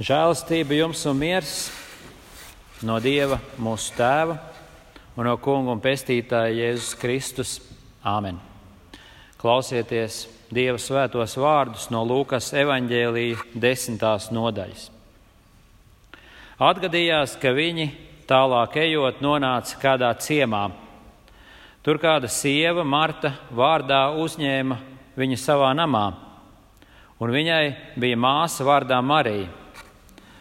Žēlastība jums un miers no Dieva, mūsu Tēva un no Kunga un Pestītāja Jēzus Kristus. Āmen! Klausieties Dieva svētos vārdus no Lūkas evaņģēlīja desmitās nodaļas. Atgadījās, ka viņi tālāk ejot nonāca kādā ciemā. Tur kāda sieva, Marta, vārdā uzņēma viņu savā namā, un viņai bija māsa vārdā Marija.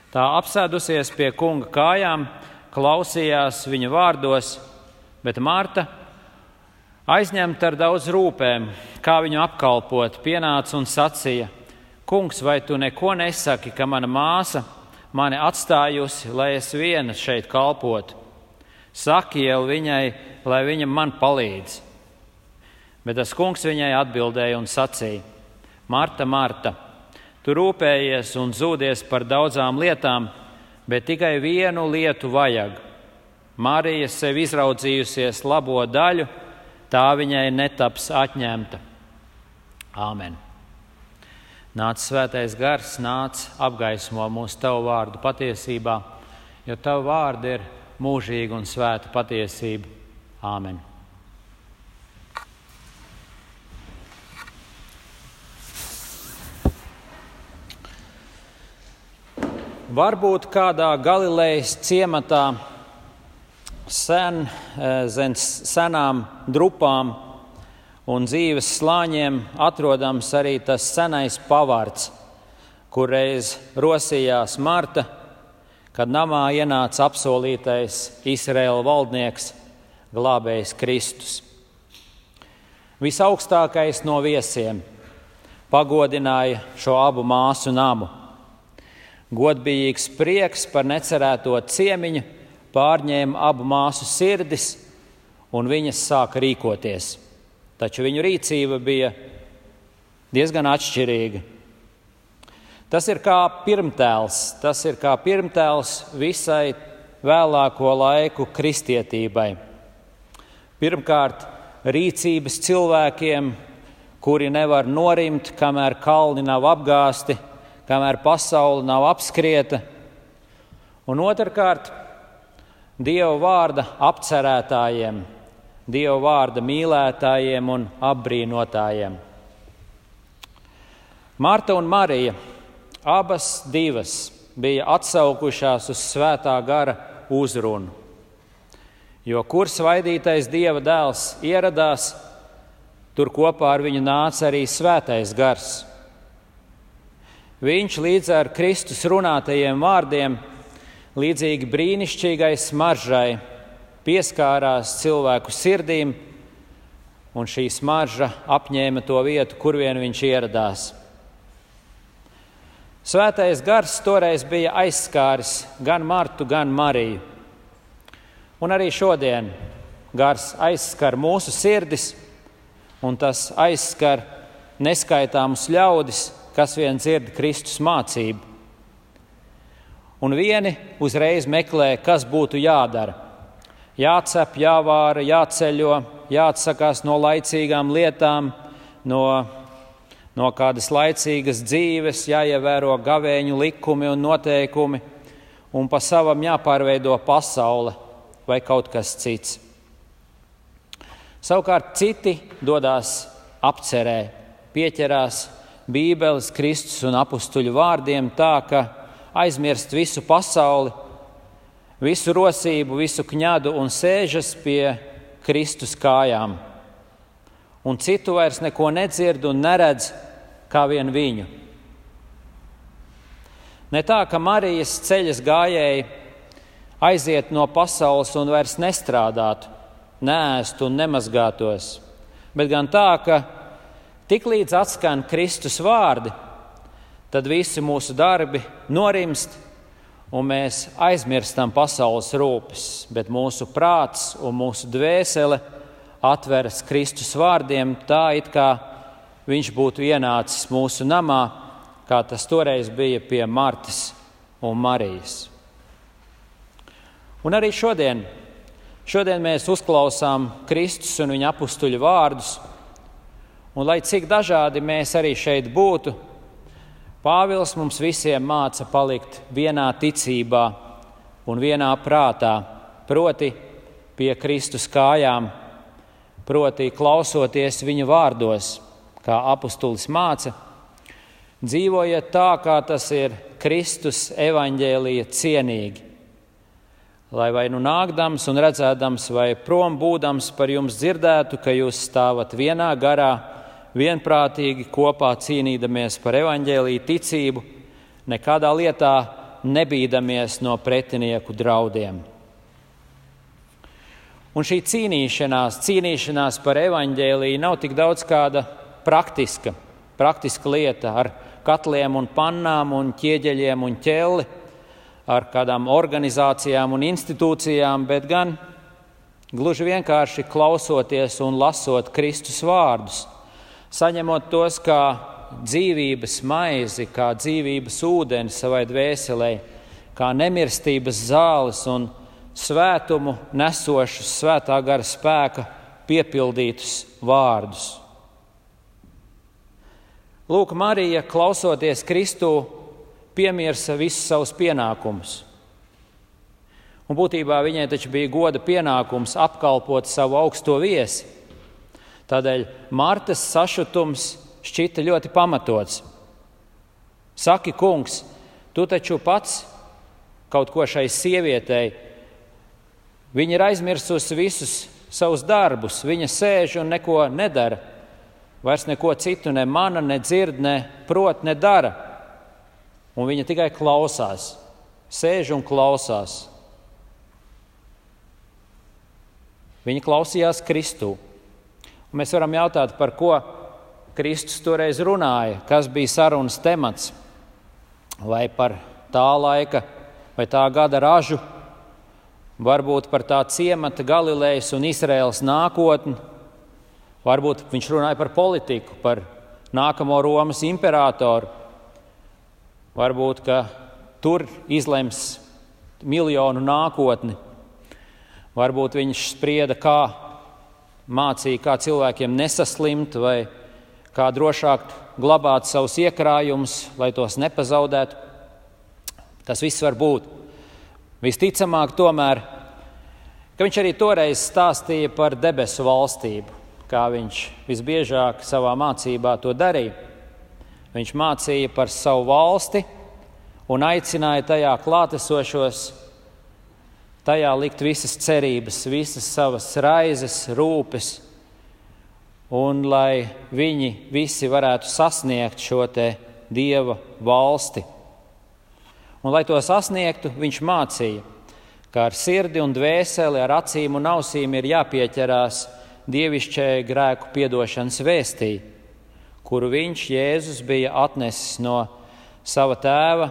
Tā apsēdusies pie kunga kājām, klausījās viņa vārdos, bet Marta, aizņemta ar daudz rūpēm, kā viņu apkalpot, pienāca un sacīja: Kungs, vai tu neko nesaki, ka mana māsa mani atstājusi, lai es viena šeit kalpotu? Saki jau viņai, lai viņa man palīdz. Bet tas kungs viņai atbildēja un sacīja: Marta, Marta! Tu rūpējies un zūdies par daudzām lietām, bet tikai vienu lietu vajag. Marija sev izraudzījusies labo daļu, tā viņai netaps atņemta. Āmen! Nāc svētais gars, nāc apgaismo mūsu tavu vārdu patiesībā, jo tavu vārdu ir mūžīga un svēta patiesība. Āmen! Varbūt kādā Galilejas ciematā sen, eh, zem senām drupām un dzīves slāņiem atrodams arī tas senais pavārds, kur reiz rosījās Marta, kad namā ienāca apsolītais Izraēla valdnieks, glābējs Kristus. Visaugstākais no viesiem pagodināja šo abu māsu namu Godbijīgs prieks par necerēto ciemiņu pārņēma abu māsu sirdis, un viņas sāka rīkoties. Taču viņu rīcība bija diezgan atšķirīga. Tas ir kā pirmtēls, tas ir kā pirmtēls visai vēlāko laiku kristietībai. Pirmkārt, rīcības cilvēkiem, kuri nevar norimt, kamēr kalni nav apgāsti, kamēr pasaule nav apskrieta, un otrkārt, Dieva vārda apcerētājiem, Dieva vārda mīlētājiem un apbrīnotājiem. Marta un Marija abas divas bija atsaukušās uz svētā gara uzrunu. Jo kur svaidītais Dieva dēls ieradās, tur kopā ar viņu nāca arī svētais gars. Viņš līdz ar Kristus runātajiem vārdiem, līdzīgi brīnišķīgai smaržai, pieskārās cilvēku sirdīm, un šī smarža apņēma to vietu, kur vien viņš ieradās. Svētais gars toreiz bija aizskāris gan Martu, gan Mariju. Un arī šodien gars aizskar mūsu sirdis, un tas aizskar neskaitāmus ļaudis, kas vien dzird Kristus mācību. Un vieni uzreiz meklē, kas būtu jādara. Jācep, jāvāra, jāceļo, jāatsakās no laicīgām lietām, no, no kādas laicīgas dzīves, jāievēro gavēņu likumi un noteikumi, un pa savam jāpārveido pasaule vai kaut kas cits. Savukārt citi dodas apcerē, pieķerās Bībeles, Kristus un apstuļu vārdiem tā, ka aizmirst visu pasauli, visu rosību, visu kņadu un sēžas pie Kristus kājām. Un citu vairs neko nedzird un neredz kā vien viņu. Ne tā, ka Marijas ceļas gājēji aiziet no pasaules un vairs nestrādātu, nēstu un nemazgātos, bet gan tā, ka Tiklīdz atskan Kristus vārdi, tad visi mūsu darbi norimst, un mēs aizmirstam pasaules rūpes, bet mūsu prāts un mūsu dvēsele atveras Kristus vārdiem tā, it kā viņš būtu ienācis mūsu namā, kā tas toreiz bija pie Martas un Marijas. Un arī šodien, šodien mēs uzklausām Kristus un viņa apstuļu vārdus Un lai cik dažādi mēs arī šeit būtu, Pāvils mums visiem māca palikt vienā ticībā un vienā prātā, proti, pie Kristus kājām, proti, klausoties viņa vārdos, kā apustulis māca, dzīvojiet tā, kā tas ir Kristus evaņģēlīja cienīgi. Lai vai nu nākdams un redzēdams, vai prom būdams par jums dzirdētu, ka jūs stāvat vienā garā, vienprātīgi kopā cīnīdamies par evaņģēlīju ticību, nekādā lietā nebīdamies no pretinieku draudiem. Un šī cīnīšanās, cīnīšanās par evaņģēlīju nav tik daudz kāda praktiska, praktiska lieta ar katliem un pannām un ķieģeļiem un ķelli, ar kādām organizācijām un institūcijām, bet gan gluži vienkārši klausoties un lasot Kristus vārdus saņemot tos kā dzīvības maizi, kā dzīvības ūdeni savai dvēselē, kā nemirstības zāles un svētumu nesošus svētā gara spēka piepildītus vārdus. Lūk, Marija, klausoties Kristū, piemirsa visus savus pienākumus. Un būtībā viņai taču bija goda pienākums apkalpot savu augsto viesi. Tādēļ Martas sašutums šķita ļoti pamatots. Saki, kungs, tu taču pats kaut ko šai sievietei. Viņa ir aizmirsusi visus savus darbus, viņa sēž un neko nedara. Vairs neko citu ne mana, ne dzird, ne prot, ne dara. Un viņa tikai klausās, sēž un klausās. Viņa klausījās Kristū. Un mēs varam jautāt, par ko Kristus toreiz runāja, kas bija sarunas temats, vai par tā laika vai tā gada ražu, varbūt par tā ciemata Galilejas un Izraēlas nākotni, varbūt viņš runāja par politiku, par nākamo Romas imperatoru, varbūt tur izlems miljonu nākotni, varbūt viņš sprieda, kā mācīja, kā cilvēkiem nesaslimt vai kā drošāk glabāt savus iekrājumus, lai tos nepazaudētu. Tas viss var būt. Visticamāk, tomēr, ka viņš arī toreiz stāstīja par debesu valstību, kā viņš visbiežāk savā mācībā to darīja. Viņš mācīja par savu valsti un aicināja tajā klātesošos tajā likt visas cerības, visas savas raizes, rūpes, un lai viņi visi varētu sasniegt šo dieva valsti. Un, lai to sasniegtu, viņš mācīja, ka ar sirdi un dvēseli, ar acīm un ausīm ir jāpieķerās dievišķai grēku piedošanas vēstī, kuru viņš Jēzus bija atnesis no sava tēva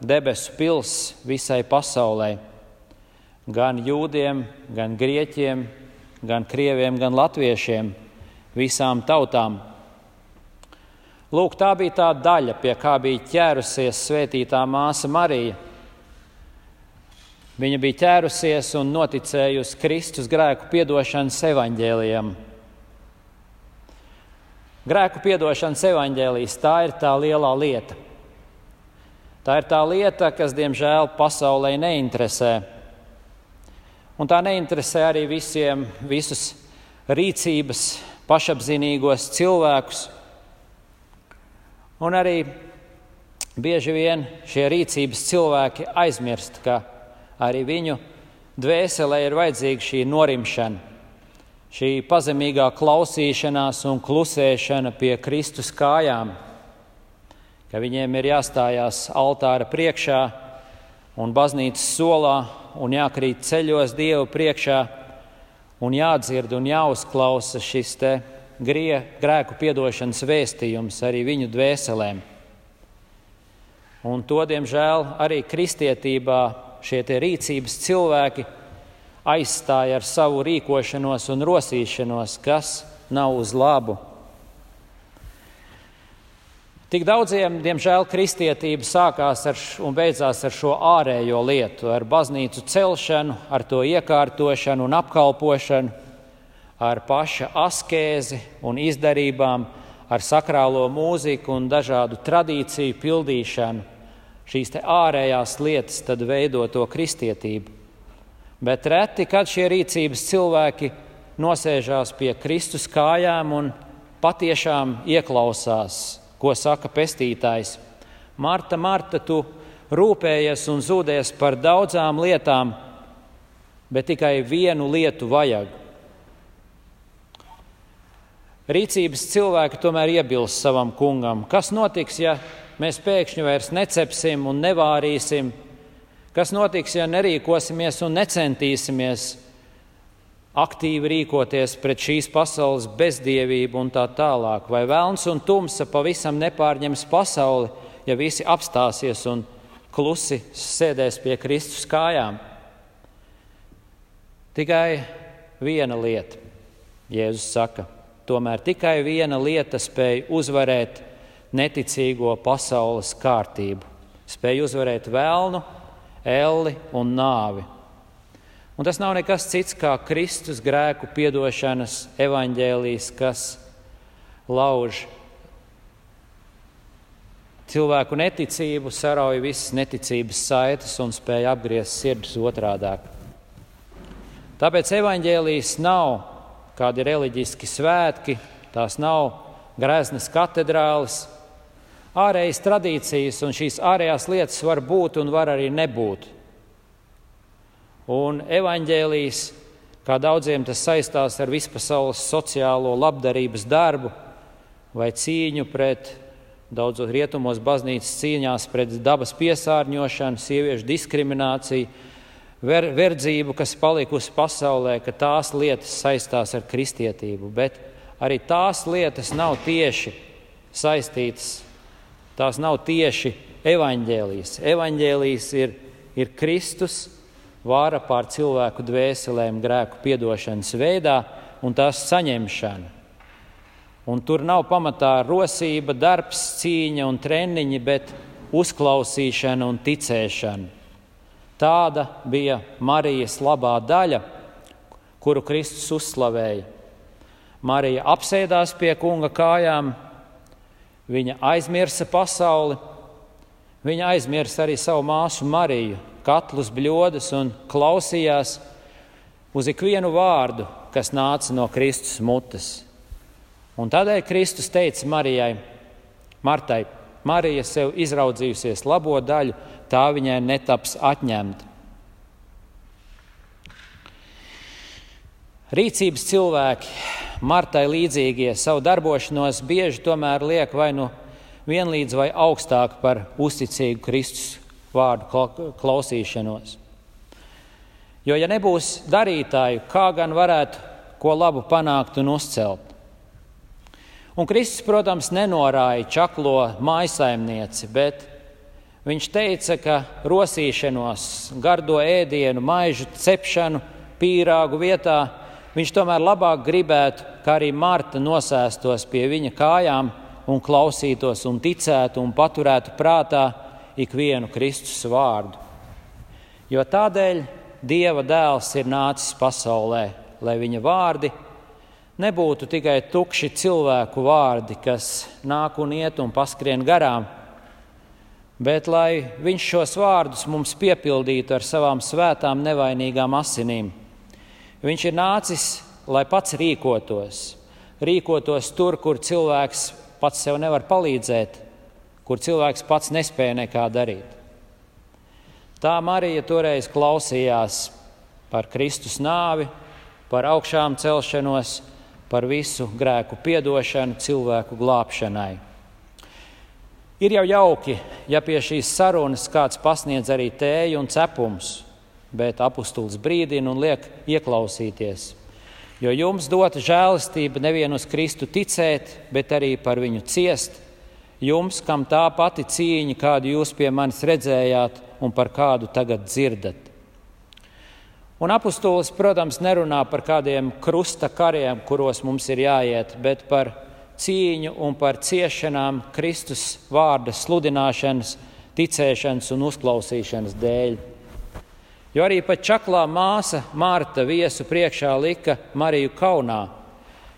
debesu pils visai pasaulei gan jūdiem, gan grieķiem, gan krieviem, gan latviešiem, visām tautām. Lūk, tā bija tā daļa, pie kā bija ķērusies svētītā māsa Marija. Viņa bija ķērusies un noticējusi Kristus grēku piedošanas evaņģēlijam. Grēku piedošanas evaņģēlijas tā ir tā lielā lieta. Tā ir tā lieta, kas, diemžēl, pasaulē neinteresē. Un tā neinteresē arī visiem visus rīcības, pašapzinīgos cilvēkus. Un arī bieži vien šie rīcības cilvēki aizmirst, ka arī viņu dvēselē ir vajadzīga šī norimšana, šī pazemīgā klausīšanās un klusēšana pie Kristus kājām, ka viņiem ir jāstājās altāra priekšā un baznīcas solā un jākrīt ceļos Dievu priekšā un jādzird un jāuzklausa šis te grie, grēku piedošanas vēstījums arī viņu dvēselēm. Un to, diemžēl, arī kristietībā šie rīcības cilvēki aizstāja ar savu rīkošanos un rosīšanos, kas nav uz labu Tik daudziem, diemžēl, kristietība sākās ar, un beidzās ar šo ārējo lietu, ar baznīcu celšanu, ar to iekārtošanu un apkalpošanu, ar paša askēzi un izdarībām, ar sakrālo mūziku un dažādu tradīciju pildīšanu, šīs ārējās lietas tad veido to kristietību. Bet reti, kad šie rīcības cilvēki nosēžās pie Kristus kājām un patiešām ieklausās, ko saka pestītājs. Marta, Marta, tu rūpējies un zūdies par daudzām lietām, bet tikai vienu lietu vajag. Rīcības cilvēki tomēr iebilst savam kungam. Kas notiks, ja mēs pēkšņi vairs necepsim un nevārīsim? Kas notiks, ja nerīkosimies un necentīsimies aktīvi rīkoties pret šīs pasaules bezdievību un tā tālāk? Vai vēlns un tumsa pavisam nepārņems pasauli, ja visi apstāsies un klusi sēdēs pie Kristus kājām? Tikai viena lieta, Jēzus saka, tomēr tikai viena lieta spēja uzvarēt neticīgo pasaules kārtību, spēja uzvarēt vēlnu, elli un nāvi. Un tas nav nekas cits kā Kristus grēku piedošanas evaņģēlijs, kas lauž cilvēku neticību, sarauj visas neticības saites un spēj apgriezt sirdis otrādāk. Tāpēc evaņģēlijas nav kādi reliģiski svētki, tās nav greznas katedrālis. Ārējas tradīcijas un šīs ārējās lietas var būt un var arī nebūt. Un evaņģēlijas, kā daudziem tas saistās ar vispasaules sociālo labdarības darbu vai cīņu pret daudzos rietumos baznīcas cīņās pret dabas piesārņošanu, sieviešu diskrimināciju ver, verdzību, kas palikusi pasaulē, ka tās lietas saistās ar kristietību, bet arī tās lietas nav tieši saistītas, tās nav tieši evaņģēlijas. Evaņģēlijas ir, ir Kristus vāra pār cilvēku dvēselēm grēku piedošanas veidā un tās saņemšana. Un tur nav pamatā rosība, darbs, cīņa un treniņi, bet uzklausīšana un ticēšana. Tāda bija Marijas labā daļa, kuru Kristus uzslavēja. Marija apsēdās pie kunga kājām, viņa aizmirsa pasauli, viņa aizmirsa arī savu māsu Mariju, katlus bļodas un klausījās uz ikvienu vārdu, kas nāca no Kristus mutes. Un tādēļ Kristus teica Marijai, Martai, Marija sev izraudzījusies labo daļu, tā viņai netaps atņemta. Rīcības cilvēki, Martai līdzīgie, savu darbošanos bieži tomēr liek vai nu vienlīdz vai augstāk par uzticīgu Kristus vārdu klausīšanos. Jo, ja nebūs darītāju, kā gan varētu ko labu panākt un uzcelt? Un Kristus, protams, nenorāja čaklo mājasaimnieci, bet Viņš teica, ka rosīšanos, gardo ēdienu, maižu cepšanu, pīrāgu vietā viņš tomēr labāk gribētu, kā arī Marta nosēstos pie viņa kājām un klausītos un ticētu un paturētu prātā ikvienu Kristus vārdu. Jo tādēļ Dieva dēls ir nācis pasaulē, lai viņa vārdi nebūtu tikai tukši cilvēku vārdi, kas nāk un iet un paskrien garām bet lai viņš šos vārdus mums piepildītu ar savām svētām, nevainīgām asinīm. Viņš ir nācis, lai pats rīkotos, rīkotos tur, kur cilvēks pats sev nevar palīdzēt, kur cilvēks pats nespēja nekā darīt. Tā Marija toreiz klausījās par Kristus nāvi, par augšām celšanos, par visu grēku piedošanu, cilvēku glābšanai. Ir jau jauki, ja pie šīs sarunas kāds pasniedz arī tēju un cepumus, bet apustulis brīdina un liek ieklausīties. Jo jums dota žēlastība nevien uz Kristu ticēt, bet arī par viņu ciest. Jums, kam tā pati cīņa, kādu jūs pie manis redzējāt un par kādu tagad dzirdat. Un apustulis, protams, nerunā par kādiem krusta kariem, kuros mums ir jāiet, bet par cīņu un par ciešanām Kristus vārda sludināšanas, ticēšanas un uzklausīšanas dēļ. Jo arī pat čaklā māsa Mārta viesu priekšā lika Mariju kaunā,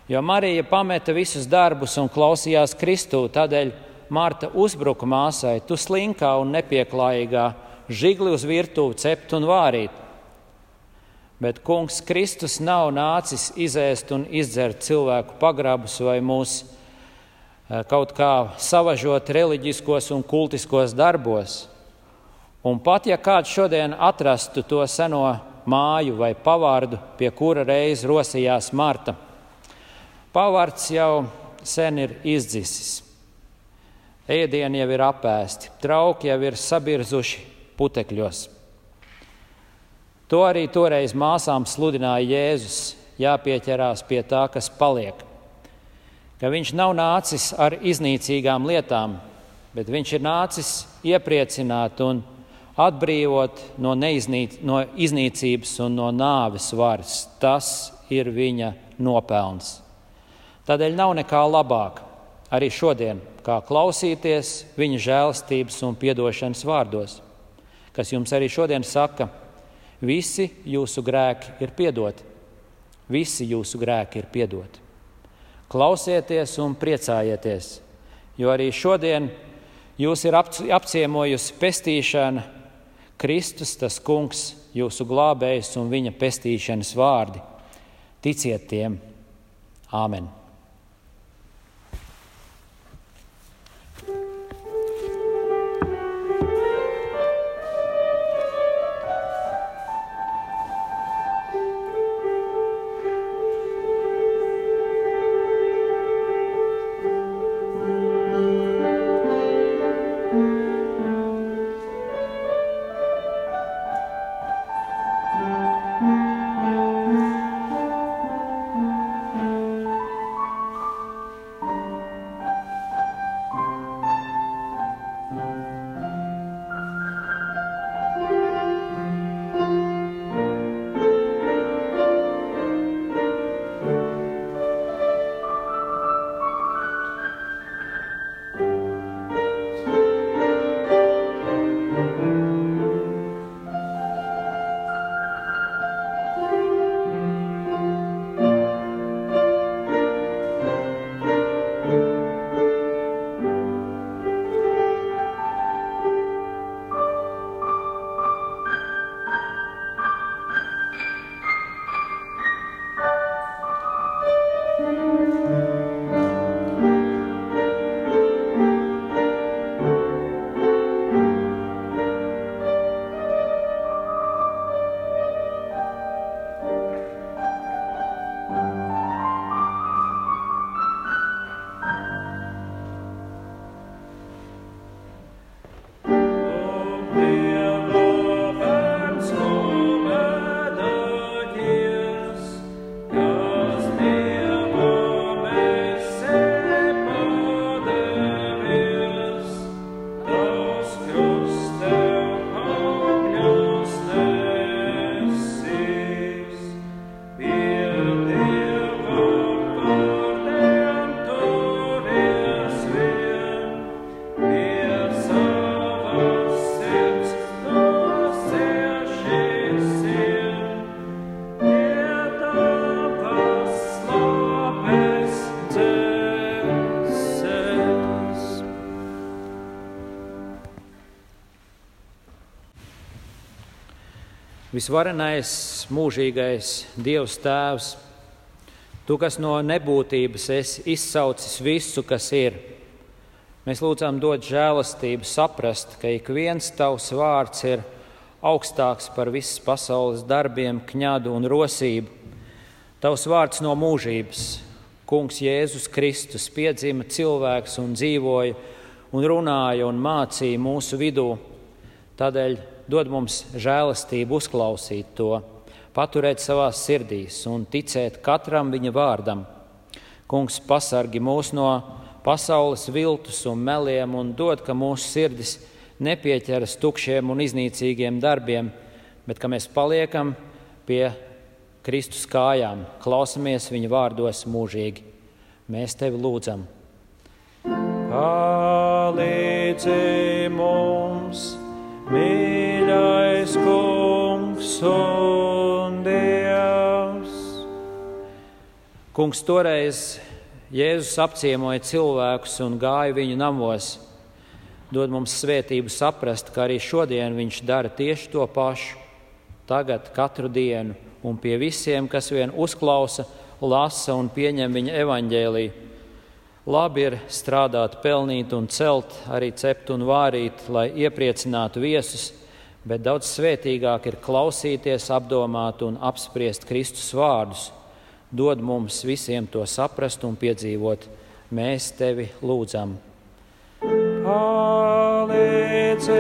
Jo Marija pameta visus darbus un klausījās Kristū, tādēļ Marta uzbruka māsai, tu slinkā un nepieklājīgā, žigli uz virtuvi cept un vārīt. Bet Kungs Kristus nav nācis izēst un izdzert cilvēku pagrabus vai mūs eh, kaut kā savažot reliģiskos un kultiskos darbos. Un pat ja kāds šodien atrastu to seno māju vai pavārdu, pie kura reiz rosījās Marta, pavārds jau sen ir izdzisis. Ēdieni jau ir apēsti, trauki jau ir sabirzuši putekļos. To arī toreiz māsām sludināja Jēzus, jāpieķerās pie tā, kas paliek. Ka viņš nav nācis ar iznīcīgām lietām, bet viņš ir nācis iepriecināt un atbrīvot no, neiznīc, no iznīcības un no nāves varas. Tas ir viņa nopelns. Tādēļ nav nekā labāka arī šodien, kā klausīties viņa žēlastības un piedošanas vārdos, kas jums arī šodien saka, visi jūsu grēki ir piedoti. Visi jūsu grēki ir piedoti. Klausieties un priecājieties, jo arī šodien jūs ir apciemojusi pestīšana, Kristus, tas kungs, jūsu glābējs un viņa pestīšanas vārdi. Ticiet tiem! Āmen! Visvarenais, mūžīgais Dievs Tēvs, Tu, kas no nebūtības esi izsaucis visu, kas ir, mēs lūdzam dot žēlastību, saprast, ka ik viens tavs vārds ir augstāks par visas pasaules darbiem, kņadu un rosību. Tavs vārds no mūžības, Kungs Jēzus Kristus, piedzima cilvēks un dzīvoja un runāja un mācīja mūsu vidū. Tādēļ dod mums žēlastību uzklausīt to, paturēt savā sirdīs un ticēt katram viņa vārdam. Kungs pasargi mūs no pasaules viltus un meliem un dod, ka mūsu sirdis nepieķeras tukšiem un iznīcīgiem darbiem, bet ka mēs paliekam pie Kristus kājām, klausamies viņa vārdos mūžīgi. Mēs tevi lūdzam. Palīdzi mums! Mīļais kungs un dievs. Kungs toreiz Jēzus apciemoja cilvēkus un gāja viņu namos. Dod mums svētību saprast, ka arī šodien viņš dara tieši to pašu, tagad, katru dienu, un pie visiem, kas vien uzklausa, lasa un pieņem viņa evaņģēlīju. Labi ir strādāt, pelnīt un celt, arī cept un vārīt, lai iepriecinātu viesus, bet daudz svētīgāk ir klausīties, apdomāt un apspriest Kristus vārdus dod mums visiem to saprast un piedzīvot. Mēs tevi lūdzam. Palīdzi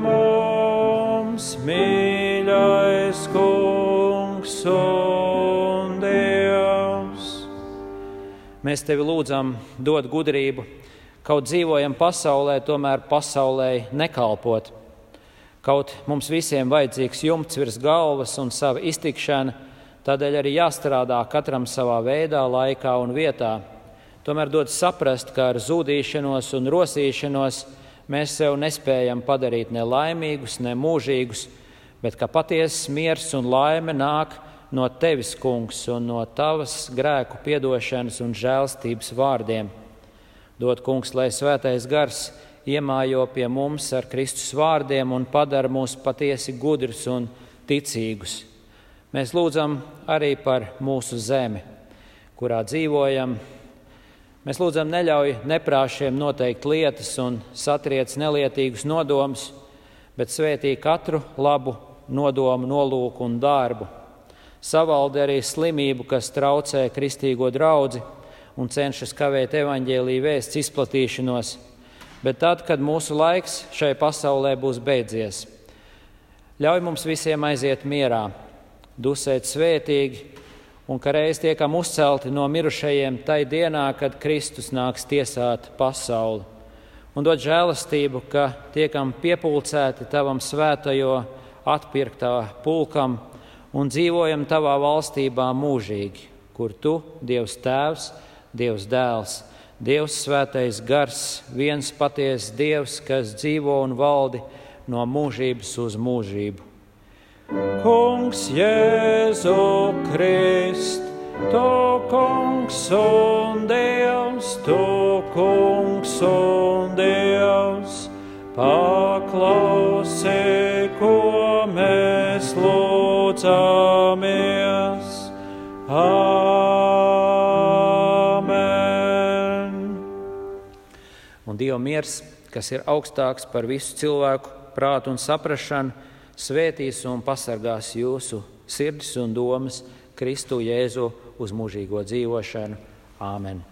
mums, mīļais kungs un Mēs tevi lūdzam, dod gudrību, kaut dzīvojam pasaulē, tomēr pasaulē nekalpot. Kaut mums visiem vajadzīgs jumts virs galvas un sava iztikšana Tādēļ arī jāstrādā katram savā veidā, laikā un vietā. Tomēr dod saprast, ka ar zudīšanos un rosīšanos mēs sev nespējam padarīt ne laimīgus, ne mūžīgus, bet ka patiesas miers un laime nāk no tevis, kungs, un no tavas grēku piedošanas un žēlstības vārdiem. Dod, kungs, lai svētais gars iemājo pie mums ar Kristus vārdiem un padara mūs patiesi gudrus un ticīgus. Mēs lūdzam arī par mūsu zemi, kurā dzīvojam. Mēs lūdzam, neļauj neprāšiem noteikt lietas un satriec nelietīgus nodomus, bet svētī katru labu nodomu, nolūku un darbu. Savaldi arī slimību, kas traucē kristīgo draugu un cenšas kavēt evaņģēlīju vēsts izplatīšanos. Bet tad, kad mūsu laiks šai pasaulē būs beidzies, ļauj mums visiem aiziet mierā, dusēt svētīgi, un ka reiz tiekam uzcelti no mirušajiem tai dienā, kad Kristus nāks tiesāt pasauli. Un dod žēlastību, ka tiekam piepulcēti tavam svētajo atpirktā pulkam un dzīvojam tavā valstībā mūžīgi, kur tu, Dievs Tēvs, Dievs Dēls, Dievs Svētais Gars, viens patiesa Dievs, kas dzīvo un valdi no mūžības uz mūžību. Kungs Jēzu Krist, tu kungs un Dievs, tu kungs un Dievs, paklausi, Dieva miers, kas ir augstāks par visu cilvēku prātu un saprašanu, svētīs un pasargās jūsu sirdis un domas Kristu Jēzu uz mūžīgo dzīvošanu. Āmen!